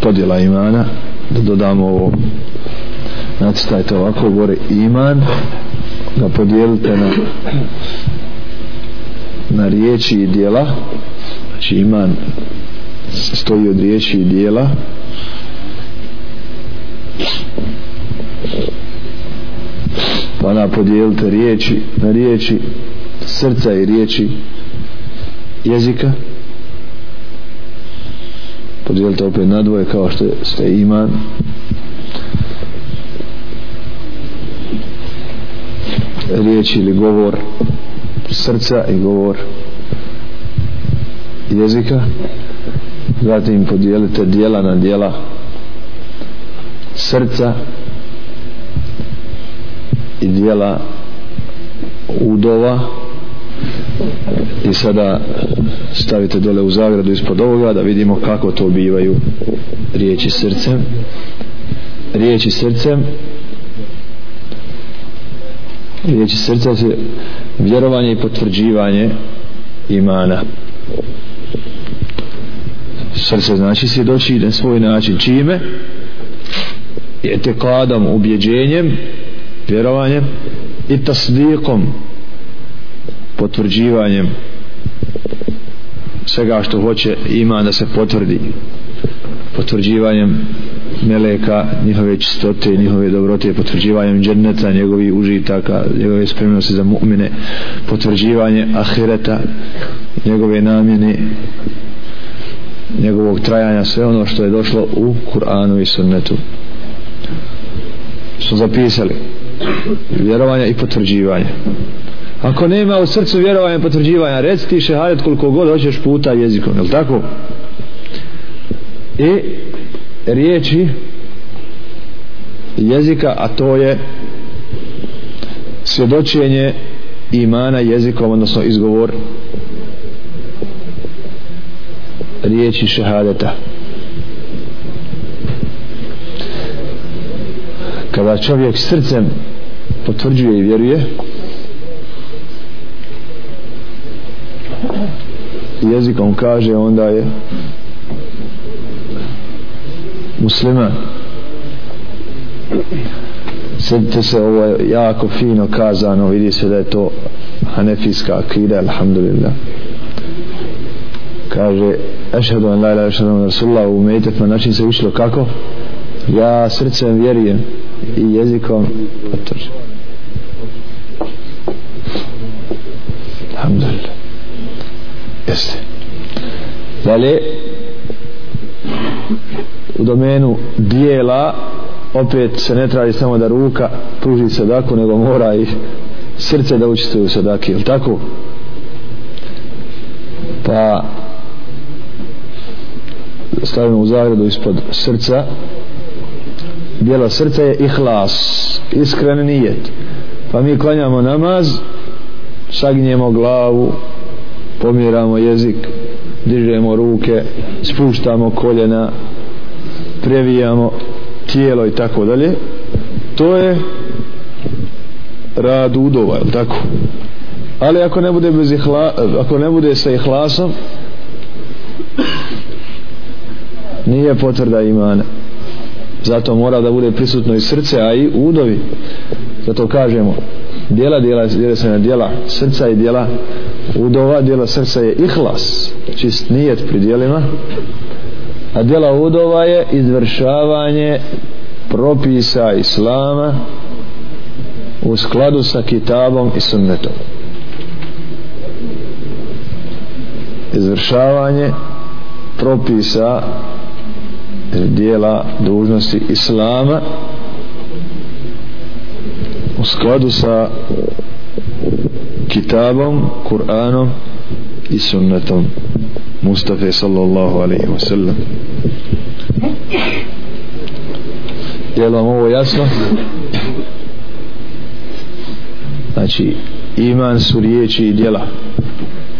podjela imana da dodamo ovo znači šta je to ovako gore iman da podijelite na na riječi i dijela znači iman stoji od riječi i dijela pa na podijelite riječi na riječi srca i riječi jezika podijelite opet na dvoje kao što ste iman riječ ili govor srca i govor jezika zatim podijelite dijela na dijela srca i dijela udova udova i sada stavite dole u zagradu ispod ovoga da vidimo kako to bivaju riječi srcem riječi srcem riječi srca se vjerovanje i potvrđivanje imana srce znači se doći na svoj način čime je te kladom ubjeđenjem vjerovanjem i tasdikom potvrđivanjem svega što hoće ima da se potvrdi potvrđivanjem meleka njihove čistote njihove dobrote potvrđivanjem dženeta njegovi užitaka njegove spremnosti za mu'mine potvrđivanje ahireta njegove namjene njegovog trajanja sve ono što je došlo u Kur'anu i sunnetu su zapisali vjerovanje i potvrđivanje Ako nema u srcu vjerovanja i potvrđivanja, reci ti šehadet koliko god hoćeš puta jezikom, je li tako? I riječi jezika, a to je svjedočenje imana jezikom, odnosno izgovor riječi šehadeta. Kada čovjek srcem potvrđuje i vjeruje, jezikom kaže onda je musliman sjetite se ovo je jako fino kazano vidi se da je to hanefijska akida alhamdulillah kaže ešhedu an la ilaha ešhedu an rasulullah u mejtet na način se išlo kako ja srcem vjerujem i jezikom potržim jeste dalje u domenu dijela opet se ne traži samo da ruka pruži sadaku nego mora i srce da učestvuje u sadaki ili tako pa stavimo u zagradu ispod srca dijela srca je ihlas iskren nijet pa mi klanjamo namaz saginjemo glavu pomjeramo jezik dižemo ruke spuštamo koljena previjamo tijelo i tako dalje to je rad udova tako ali ako ne bude bez ihla, ako ne bude sa ihlasom nije potvrda imana zato mora da bude prisutno i srce a i udovi zato kažemo djela djela djela se na djela srca i djela udova djela srca je ihlas čist nijet pri djelima a djela udova je izvršavanje propisa islama u skladu sa kitabom i sunnetom izvršavanje propisa dijela dužnosti islama u skladu sa kitabom, Kur'anom i sunnetom Mustafa sallallahu alaihi wa sallam je li vam ovo jasno? znači iman su riječi i djela